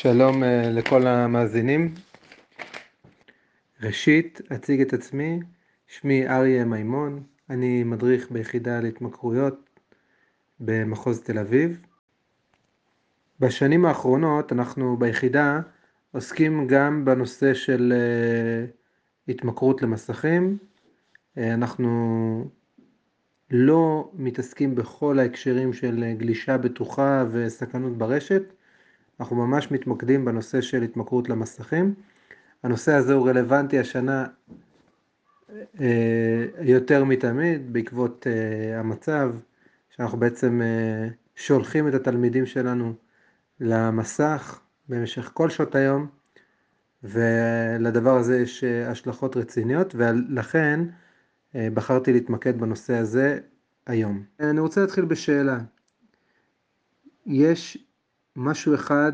שלום אה, לכל המאזינים. ראשית, אציג את עצמי, שמי אריה מימון, אני מדריך ביחידה להתמכרויות במחוז תל אביב. בשנים האחרונות אנחנו ביחידה עוסקים גם בנושא של אה, התמכרות למסכים. אה, אנחנו לא מתעסקים בכל ההקשרים של גלישה בטוחה וסכנות ברשת, אנחנו ממש מתמקדים בנושא של התמכרות למסכים. הנושא הזה הוא רלוונטי השנה אה, יותר מתמיד בעקבות אה, המצב שאנחנו בעצם אה, שולחים את התלמידים שלנו למסך במשך כל שעות היום ולדבר הזה יש השלכות רציניות ולכן בחרתי להתמקד בנושא הזה היום. אני רוצה להתחיל בשאלה. יש משהו אחד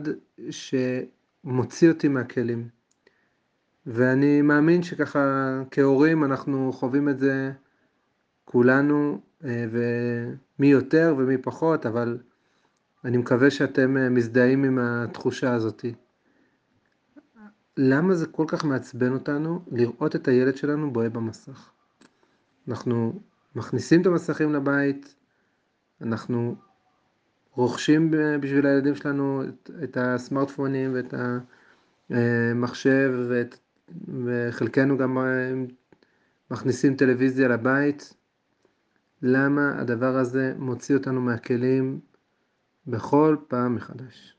שמוציא אותי מהכלים. ואני מאמין שככה כהורים אנחנו חווים את זה כולנו, אה, ומי יותר ומי פחות, אבל אני מקווה שאתם אה, מזדהים עם התחושה הזאת. למה זה כל כך מעצבן אותנו לראות את הילד שלנו בוהה במסך? אנחנו מכניסים את המסכים לבית, אנחנו רוכשים בשביל הילדים שלנו את, את הסמארטפונים ואת המחשב ואת, וחלקנו גם אה, מכניסים טלוויזיה לבית. למה הדבר הזה מוציא אותנו מהכלים בכל פעם מחדש?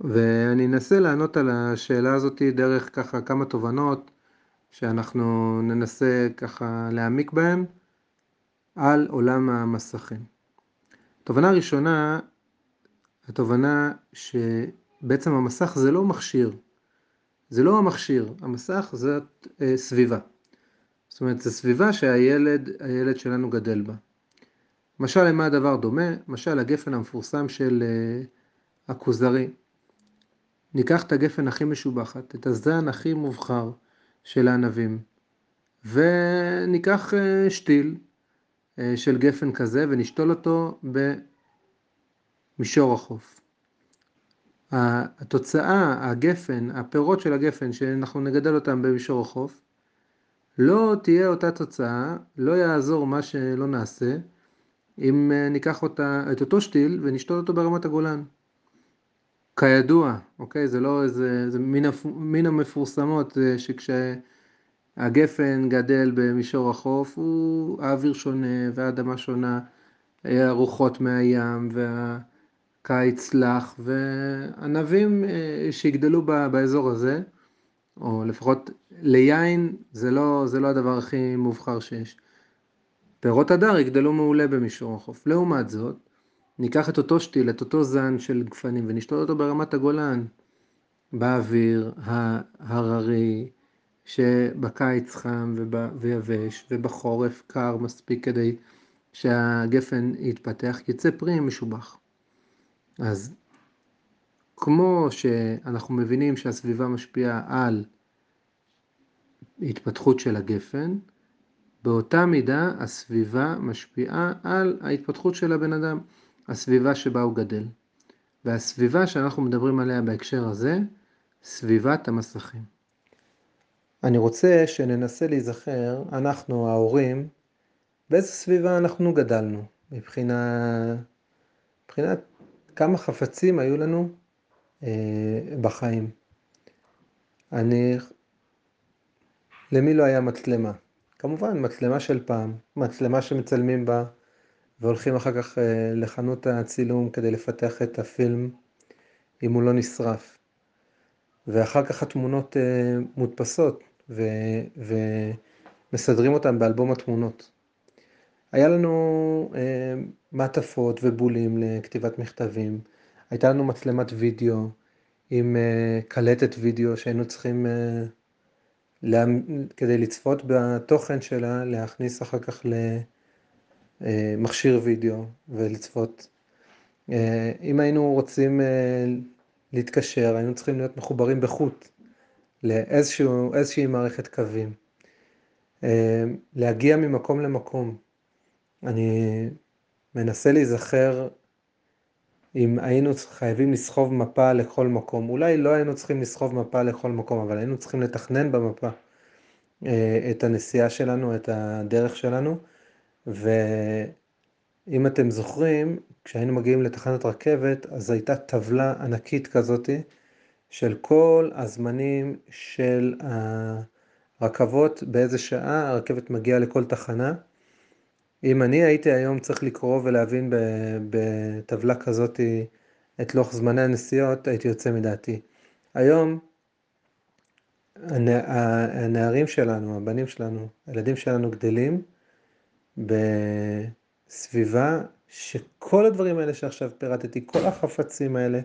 ואני אנסה לענות על השאלה הזאת דרך ככה כמה תובנות שאנחנו ננסה ככה להעמיק בהן על עולם המסכים. תובנה ראשונה, התובנה שבעצם המסך זה לא מכשיר, זה לא המכשיר, המסך זאת אה, סביבה. זאת אומרת, זו סביבה שהילד הילד שלנו גדל בה. משל למה הדבר דומה? משל הגפן המפורסם של אה, הכוזרי. ניקח את הגפן הכי משובחת, את הזן הכי מובחר של הענבים, וניקח אה, שתיל, של גפן כזה ונשתול אותו במישור החוף. התוצאה, הגפן, הפירות של הגפן שאנחנו נגדל אותם במישור החוף, לא תהיה אותה תוצאה, לא יעזור מה שלא נעשה, אם אה, ניקח אותה, את אותו שתיל ונשתול אותו ברמת הגולן. כידוע, אוקיי? זה לא איזה, זה מן המפורסמות אה, שכש... הגפן גדל במישור החוף, הוא האוויר שונה והאדמה שונה, הרוחות מהים והקיץ לח וענבים אה, שיגדלו באזור הזה, או לפחות ליין זה לא, זה לא הדבר הכי מובחר שיש. פירות הדר יגדלו מעולה במישור החוף. לעומת זאת, ניקח את אותו שתיל, את אותו זן של גפנים ונשתול אותו ברמת הגולן, באוויר ההררי, שבקיץ חם ויבש ובחורף קר מספיק כדי שהגפן יתפתח, יצא פרי משובח. אז כמו שאנחנו מבינים שהסביבה משפיעה על התפתחות של הגפן, באותה מידה הסביבה משפיעה על ההתפתחות של הבן אדם, הסביבה שבה הוא גדל. והסביבה שאנחנו מדברים עליה בהקשר הזה, סביבת המסכים. אני רוצה שננסה להיזכר, אנחנו ההורים, באיזה סביבה אנחנו גדלנו, מבחינה, מבחינת כמה חפצים היו לנו אה, בחיים. אני, למי לא היה מצלמה? כמובן, מצלמה של פעם, מצלמה שמצלמים בה והולכים אחר כך אה, לחנות הצילום כדי לפתח את הפילם אם הוא לא נשרף. ואחר כך התמונות אה, מודפסות, ו, ומסדרים אותם באלבום התמונות. היה לנו אה, מעטפות ובולים לכתיבת מכתבים, הייתה לנו מצלמת וידאו עם אה, קלטת וידאו שהיינו צריכים, אה, לה, כדי לצפות בתוכן שלה, להכניס אחר כך למכשיר אה, וידאו ולצפות. אה, אם היינו רוצים אה, להתקשר, היינו צריכים להיות מחוברים בחוט. לאיזושהי מערכת קווים. אה, להגיע ממקום למקום. אני מנסה להיזכר אם היינו חייבים לסחוב מפה לכל מקום. אולי לא היינו צריכים לסחוב מפה לכל מקום, אבל היינו צריכים לתכנן במפה אה, את הנסיעה שלנו, את הדרך שלנו. ואם אתם זוכרים, כשהיינו מגיעים לתחנת רכבת, אז הייתה טבלה ענקית כזאתי של כל הזמנים של הרכבות, באיזה שעה הרכבת מגיעה לכל תחנה. אם אני הייתי היום צריך לקרוא ולהבין בטבלה כזאת את לוח זמני הנסיעות, הייתי יוצא מדעתי. היום הנערים שלנו, הבנים שלנו, הילדים שלנו גדלים בסביבה שכל הדברים האלה שעכשיו פירטתי, כל החפצים האלה,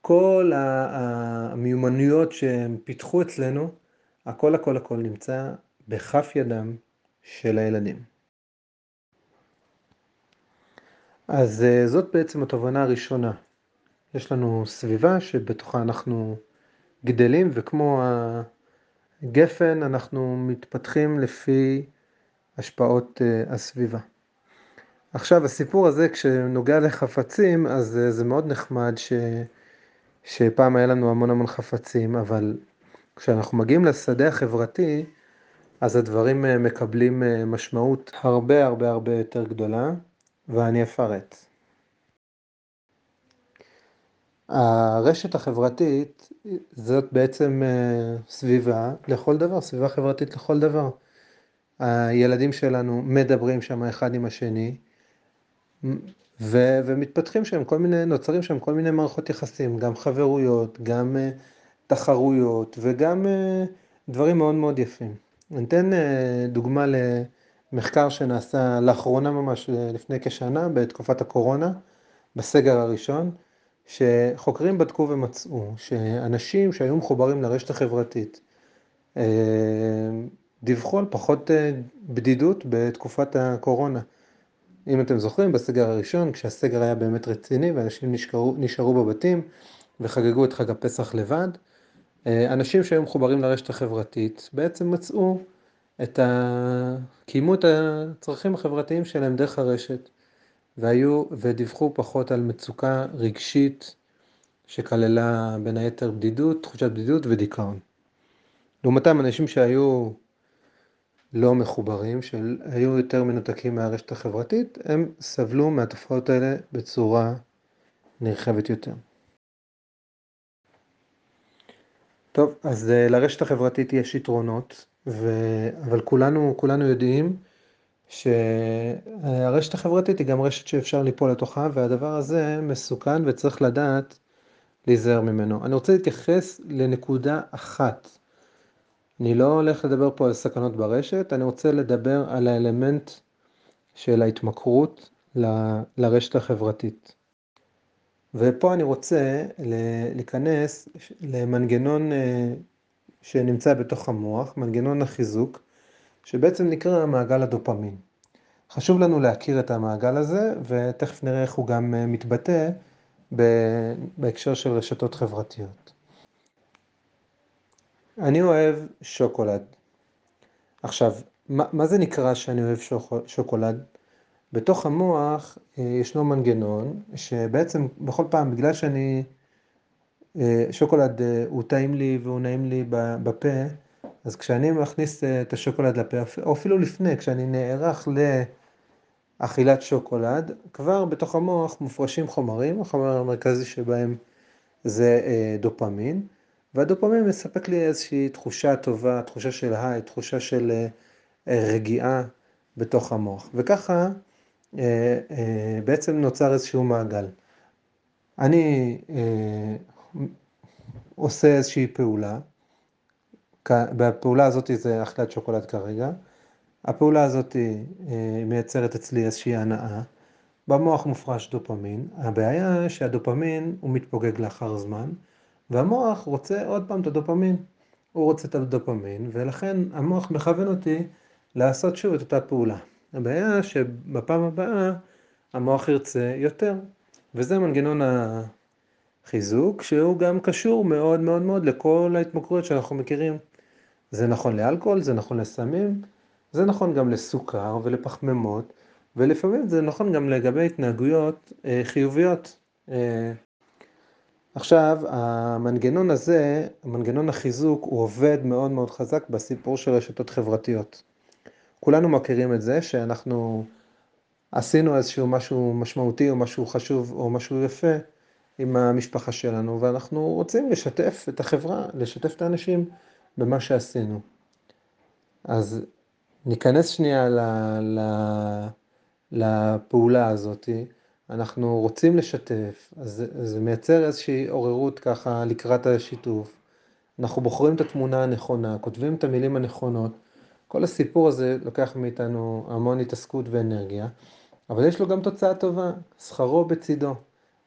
כל המיומנויות שהם פיתחו אצלנו, הכל הכל הכל נמצא בכף ידם של הילדים. אז אה, זאת בעצם התובנה הראשונה. יש לנו סביבה שבתוכה אנחנו גדלים, וכמו הגפן אנחנו מתפתחים לפי השפעות אה, הסביבה. עכשיו הסיפור הזה כשנוגע לחפצים אז אה, זה מאוד נחמד ש... שפעם היה לנו המון המון חפצים אבל כשאנחנו מגיעים לשדה החברתי אז הדברים מקבלים משמעות הרבה הרבה הרבה יותר גדולה ואני אפרט. הרשת החברתית זאת בעצם אה, סביבה לכל דבר, סביבה חברתית לכל דבר. הילדים שלנו מדברים שם אחד עם השני ו- ומתפתחים שם כל מיני, נוצרים שם כל מיני מערכות יחסים, גם חברויות, גם uh, תחרויות וגם uh, דברים מאוד מאוד יפים. אני אתן uh, דוגמה מחקר שנעשה לאחרונה ממש, לפני כשנה, בתקופת הקורונה, בסגר הראשון, שחוקרים בדקו ומצאו שאנשים שהיו מחוברים לרשת החברתית דיווחו על פחות בדידות בתקופת הקורונה. אם אתם זוכרים, בסגר הראשון, כשהסגר היה באמת רציני ואנשים נשארו, נשארו בבתים וחגגו את חג הפסח לבד, אה, אנשים שהיו מחוברים לרשת החברתית בעצם מצאו את ה... קיימו את הצרכים החברתיים שלהם דרך הרשת, והיו, ודיווחו פחות על מצוקה רגשית שכללה בין היתר בדידות, תחושת בדידות ודיכאון. לעומתם אנשים שהיו לא מחוברים, שהיו יותר מנותקים מהרשת החברתית, הם סבלו מהתופעות האלה בצורה נרחבת יותר. טוב, אז אה, לרשת החברתית יש יתרונות, ו... אבל כולנו, כולנו יודעים שהרשת החברתית היא גם רשת שאפשר ליפול לתוכה, והדבר הזה מסוכן וצריך לדעת להיזהר ממנו. אני רוצה להתייחס לנקודה אחת. אני לא הולך לדבר פה על סכנות ברשת, אני רוצה לדבר על האלמנט של ההתמכרות ל... לרשת החברתית. ופה אני רוצה להיכנס למנגנון אה, שנמצא בתוך המוח, מנגנון החיזוק, שבעצם נקרא מעגל הדופמין. חשוב לנו להכיר את המעגל הזה, ותכף נראה איך הוא גם אה, מתבטא בהקשר של רשתות חברתיות. אני אוהב שוקולד. עכשיו, מה, מה זה נקרא שאני אוהב שוקולד? בתוך המוח אה, ישנו מנגנון שבעצם בכל פעם, בגלל שאני אה, שוקולד אה, הוא טעים לי והוא נעים לי בפה, אז כשאני מכניס את השוקולד לפה, או אפילו לפני, כשאני נערך לאכילת שוקולד, כבר בתוך המוח מופרשים חומרים, החומר המרכזי שבהם זה דופמין, והדופמין מספק לי איזושהי תחושה טובה, תחושה של היי, תחושה של רגיעה בתוך המוח. וככה בעצם נוצר איזשהו מעגל. אני עושה איזושהי פעולה, בפעולה הזאת זה אכילת שוקולד כרגע, הפעולה הזאת אה, מייצרת אצלי איזושהי הנאה, במוח מופרש דופמין, הבעיה שהדופמין הוא מתפוגג לאחר זמן, והמוח רוצה עוד פעם את הדופמין, הוא רוצה את הדופמין, ולכן המוח מכוון אותי לעשות שוב את אותה פעולה. הבעיה שבפעם הבאה המוח ירצה יותר, וזה מנגנון חיזוק שהוא גם קשור מאוד מאוד מאוד לכל ההתמכרויות שאנחנו מכירים. זה נכון לאלכוהול, זה נכון לסמים, זה נכון גם לסוכר ולפחמימות, ולפעמים זה נכון גם לגבי התנהגויות אה, חיוביות, עכשיו, המנגנון הזה, מנגנון החיזוק, הוא עובד מאוד מאוד חזק בסיפור של רשתות חברתיות. כולנו מכירים את זה שאנחנו עשינו איזשהו משהו משמעותי או משהו חשוב או משהו יפה עם המשפחה שלנו, ואנחנו רוצים לשתף את החברה, לשתף את האנשים במה שעשינו. אז ניכנס שנייה ל, ל, לפעולה הזאת, אנחנו רוצים לשתף, אז זה מייצר איזושהי עוררות ככה לקראת השיתוף. אנחנו בוחרים את התמונה הנכונה, כותבים את המילים הנכונות. כל הסיפור הזה לוקח מאיתנו המון התעסקות ואנרגיה, אבל יש לו גם תוצאה טובה, שכרו בצידו.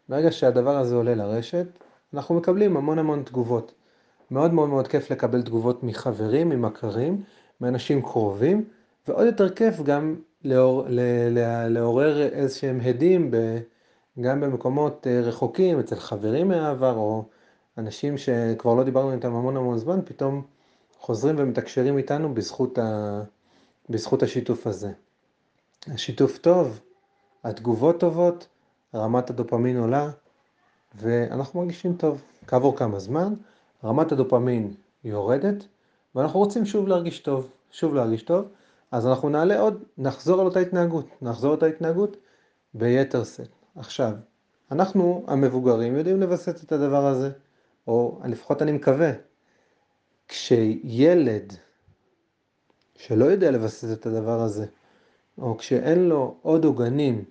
ברגע שהדבר הזה עולה לרשת, אנחנו מקבלים המון המון תגובות. מאוד מאוד מאוד כיף לקבל תגובות מחברים, ממכרים, מאנשים קרובים, ועוד יותר כיף גם לעור, לעורר איזשהם הדים ב, גם במקומות אה, רחוקים, אצל חברים מהעבר, או אנשים שכבר לא דיברנו איתם המון המון זמן, פתאום חוזרים ומתקשרים איתנו בזכות, ה, בזכות השיתוף הזה. השיתוף טוב, התגובות טובות, רמת הדופמין עולה, ואנחנו מרגישים טוב. כעבור כמה זמן, רמת הדופמין יורדת, ואנחנו רוצים שוב להרגיש טוב, שוב להרגיש טוב, אז אנחנו נעלה עוד, נחזור על אותה התנהגות, נחזור על אותה התנהגות ביתר שאת. עכשיו, אנחנו המבוגרים יודעים לווסת את הדבר הזה, או לפחות אני מקווה, כשילד שלא יודע לווסת את הדבר הזה, או כשאין לו עוד עוגנים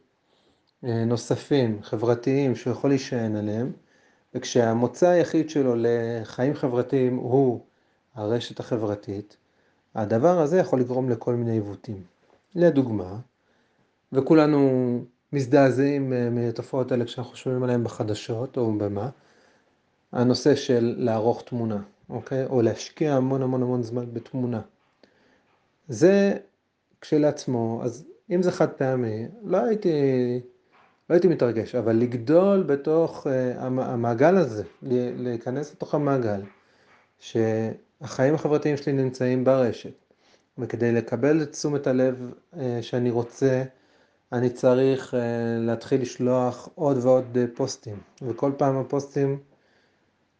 אה, נוספים, חברתיים, שהוא יכול להישען עליהם, וכשהמוצא היחיד שלו לחיים חברתיים הוא הרשת החברתית, הדבר הזה יכול לגרום לכל מיני עיוותים. לדוגמה, וכולנו מזדעזעים אה, מתופעות האלה כשאנחנו שומעים עליהן בחדשות או במה, הנושא של לערוך תמונה, אוקיי? או להשקיע המון המון המון זמן בתמונה. זה כשלעצמו, אז אם זה חד פעמי, לא הייתי, לא הייתי מתרגש, אבל לגדול בתוך uh, המעגל הזה, להיכנס לתוך המעגל, שהחיים החברתיים שלי נמצאים ברשת, וכדי לקבל את תשומת הלב uh, שאני רוצה, אני צריך uh, להתחיל לשלוח עוד ועוד uh, פוסטים, וכל פעם הפוסטים,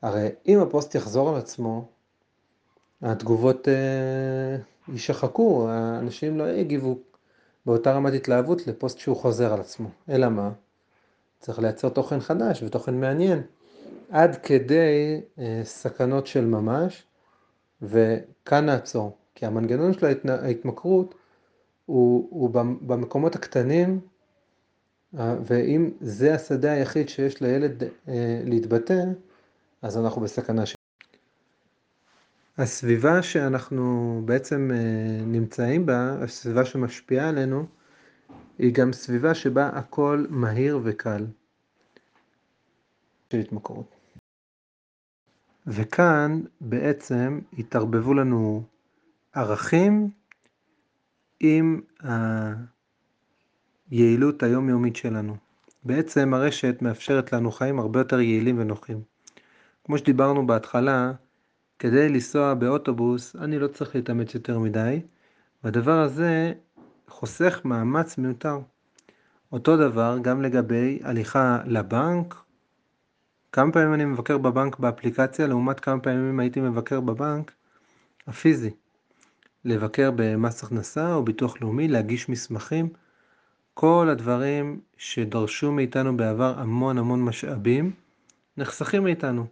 הרי אם הפוסט יחזור על עצמו, התגובות יישחקו, האנשים לא יגיבו באותה רמת התלהבות לפוסט שהוא חוזר על עצמו. אלא מה? צריך לייצר תוכן חדש ותוכן מעניין, עד כדי סכנות של ממש, וכאן נעצור, כי המנגנון של ההתמכרות הוא, הוא במקומות הקטנים, אה, ואם זה השדה היחיד שיש לילד אה, להתבטא, אז אנחנו בסכנה ש... הסביבה שאנחנו בעצם אה, נמצאים בה, הסביבה שמשפיעה עלינו, היא גם סביבה שבה הכל מהיר וקל של התמכרות. וכאן בעצם התערבבו לנו ערכים עם היעילות היומיומית שלנו. בעצם הרשת מאפשרת לנו חיים הרבה יותר יעילים ונוחים. כמו שדיברנו בהתחלה, כדי לנסוע באוטובוס אני לא צריך להתאמץ יותר מדי, והדבר הזה חוסך מאמץ מיותר. אותו דבר גם לגבי הליכה לבנק, כמה פעמים אני מבקר בבנק באפליקציה לעומת כמה פעמים הייתי מבקר בבנק הפיזי. לבקר במס הכנסה או ביטוח לאומי, להגיש מסמכים, כל הדברים שדרשו מאיתנו בעבר המון המון משאבים, נחסכים מאיתנו,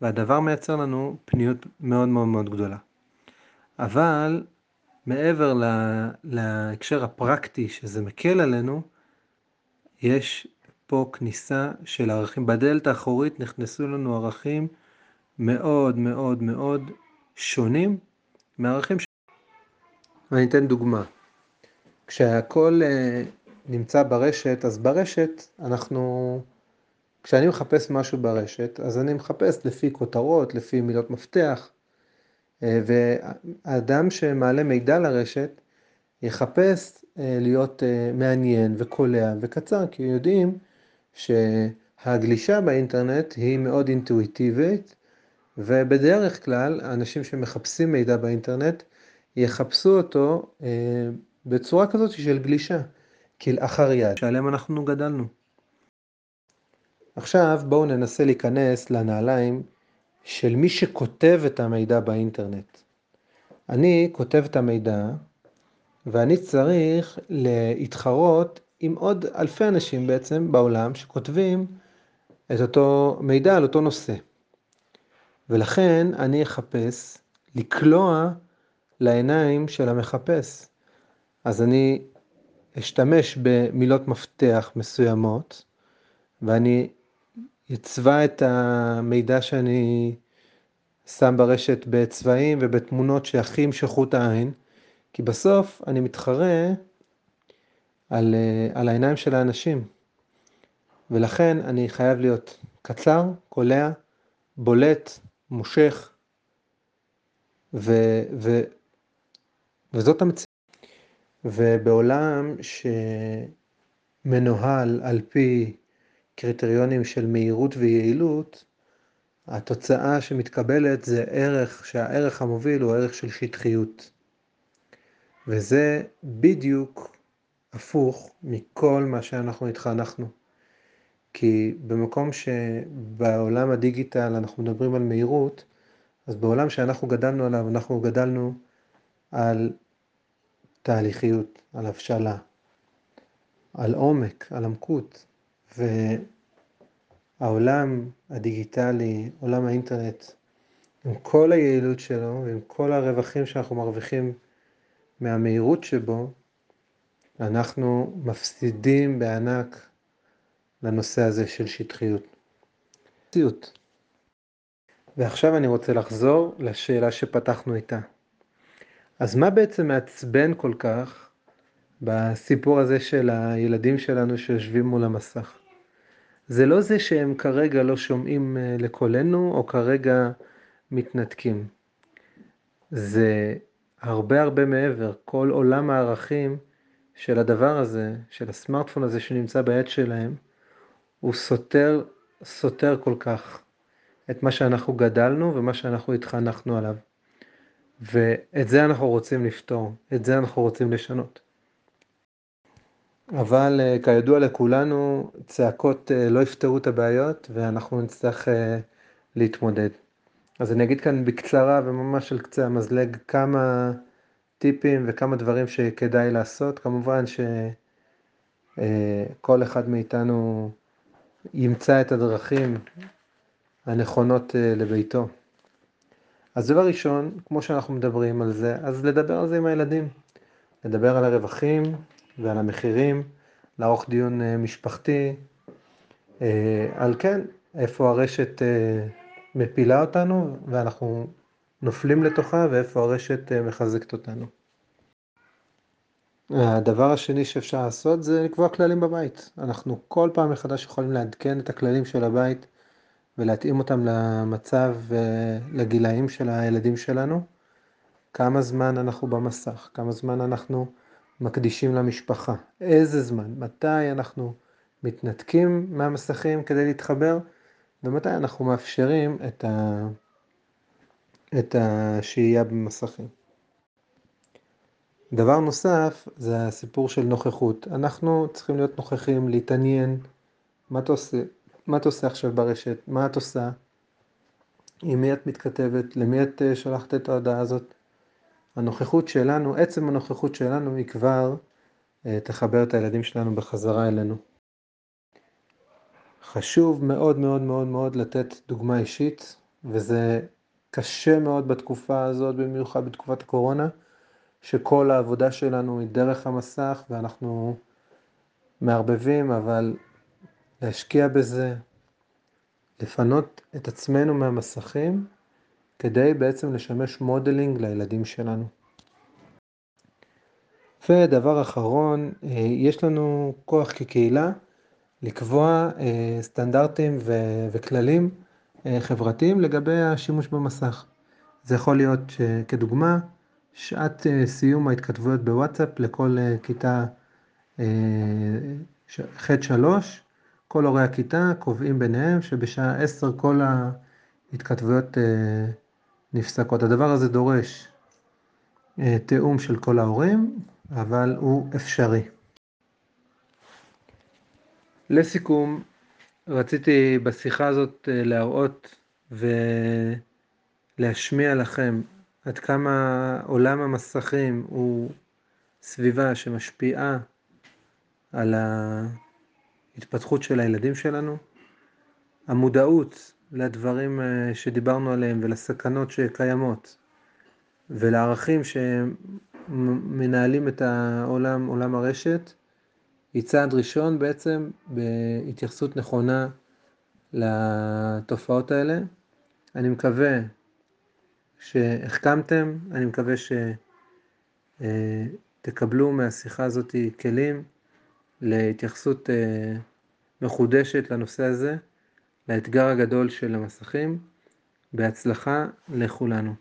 והדבר מייצר לנו פניות מאוד מאוד מאוד גדולה. אבל מעבר לה, להקשר הפרקטי שזה מקל עלינו, יש פה כניסה של ערכים. בדלת האחורית נכנסו לנו ערכים מאוד מאוד מאוד שונים מערכים ואני אתן דוגמה. כשהכל אה, נמצא ברשת, אז ברשת אנחנו, כשאני מחפש משהו ברשת, אז אני מחפש לפי כותרות, לפי מילות מפתח, אה, ואדם שמעלה מידע לרשת, יחפש אה, להיות מעניין וקולע וקצר, כי יודעים שהגלישה באינטרנט היא מאוד אינטואיטיבית, ובדרך כלל אנשים שמחפשים מידע באינטרנט יחפשו אותו אה, בצורה כזאת של גלישה, כלאחר יד, שעליהם אנחנו גדלנו. עכשיו בואו ננסה להיכנס לנעליים של מי שכותב את המידע באינטרנט. אני כותב את המידע ואני צריך להתחרות עם עוד אלפי אנשים בעצם בעולם שכותבים את אותו מידע על אותו נושא. ולכן אני אחפש לקלוע לעיניים של המחפש. אז אני אשתמש במילות מפתח מסוימות ואני אצבע את המידע שאני שם ברשת בצבעים ובתמונות שהכי ימשכו את העין, כי בסוף אני מתחרה על, על העיניים של האנשים. ולכן אני חייב להיות קצר, קולע, בולט, מושך, ו, ו, וזאת המציאות. ובעולם שמנוהל על פי קריטריונים של מהירות ויעילות, התוצאה שמתקבלת זה ערך, שהערך המוביל הוא ערך של שטחיות. וזה בדיוק הפוך מכל מה שאנחנו התחנכנו. כי במקום שבעולם הדיגיטל אנחנו מדברים על מהירות, אז בעולם שאנחנו גדלנו עליו, אנחנו גדלנו על תהליכיות, על הבשלה, על עומק, על עמקות. והעולם הדיגיטלי, עולם האינטרנט, עם כל היעילות שלו ועם כל הרווחים שאנחנו מרוויחים מהמהירות שבו, אנחנו מפסידים בענק לנושא הזה של שטחיות. ועכשיו אני רוצה לחזור לשאלה שפתחנו איתה. אז מה בעצם מעצבן כל כך בסיפור הזה של הילדים שלנו שיושבים מול המסך? זה לא זה שהם כרגע לא שומעים אה, לקולנו או כרגע מתנתקים. זה הרבה הרבה מעבר, כל עולם הערכים של הדבר הזה, של הסמארטפון הזה שנמצא ביד שלהם, הוא סותר, סותר כל כך את מה שאנחנו גדלנו ומה שאנחנו התחנכנו עליו. ואת זה אנחנו רוצים לפתור, את זה אנחנו רוצים לשנות. אבל אה, כידוע לכולנו, צעקות אה, לא יפתרו את הבעיות ואנחנו נצטרך אה, להתמודד. אז אני אגיד כאן בקצרה וממש על קצה המזלג כמה טיפים וכמה דברים שכדאי לעשות. כמובן שכל אחד מאיתנו ימצא את הדרכים הנכונות לביתו. אז דבר ראשון, כמו שאנחנו מדברים על זה, אז לדבר על זה עם הילדים. לדבר על הרווחים ועל המחירים, לערוך דיון אה, משפחתי, אה, על כן, איפה הרשת אה, מפילה אותנו ואנחנו נופלים לתוכה ואיפה הרשת מחזקת אותנו. הדבר השני שאפשר לעשות זה לקבוע כללים בבית. אנחנו כל פעם מחדש יכולים לעדכן את הכללים של הבית ולהתאים אותם למצב ולגילאים של הילדים שלנו. כמה זמן אנחנו במסך, כמה זמן אנחנו מקדישים למשפחה, איזה זמן, מתי אנחנו מתנתקים מהמסכים כדי להתחבר ומתי אנחנו מאפשרים את, ה... את השהייה במסכים. דבר נוסף זה הסיפור של נוכחות. אנחנו צריכים להיות נוכחים, להתעניין, מה אתה עושה, מה את עושה עכשיו ברשת, מה את עושה, עם מי את מתכתבת, למי את אה, שלחת את ההודעה הזאת. הנוכחות שלנו, עצם הנוכחות שלנו היא כבר אה, תחבר את הילדים שלנו בחזרה אלינו. חשוב מאוד מאוד מאוד מאוד לתת דוגמה אישית, וזה קשה מאוד בתקופה הזאת, במיוחד בתקופת הקורונה, שכל העבודה שלנו היא דרך המסך ואנחנו מערבבים, אבל להשקיע בזה, לפנות את עצמנו מהמסכים, כדי בעצם לשמש modeling לילדים שלנו. ודבר אחרון, אה, יש לנו כוח כקהילה לקבוע אה, סטנדרטים וכללים חברתיים לגבי השימוש במסך. זה יכול להיות כדוגמה, שעת סיום ההתכתבויות בוואטסאפ לכל כיתה ח'3, כל הורי הכיתה קובעים ביניהם שבשעה 10 כל ההתכתבויות נפסקות. הדבר הזה דורש תיאום של כל ההורים, אבל הוא אפשרי. לסיכום, רציתי בשיחה הזאת להראות ולהשמיע לכם עד כמה עולם המסכים הוא סביבה שמשפיעה על ההתפתחות של הילדים שלנו. המודעות לדברים שדיברנו עליהם ולסכנות שקיימות ולערכים שמנהלים את העולם, עולם הרשת, היא צעד ראשון בעצם בהתייחסות נכונה לתופעות האלה. אני מקווה שהחכמתם, אני מקווה שתקבלו מהשיחה הזאת כלים להתייחסות מחודשת לנושא הזה, לאתגר הגדול של המסכים. בהצלחה לכולנו.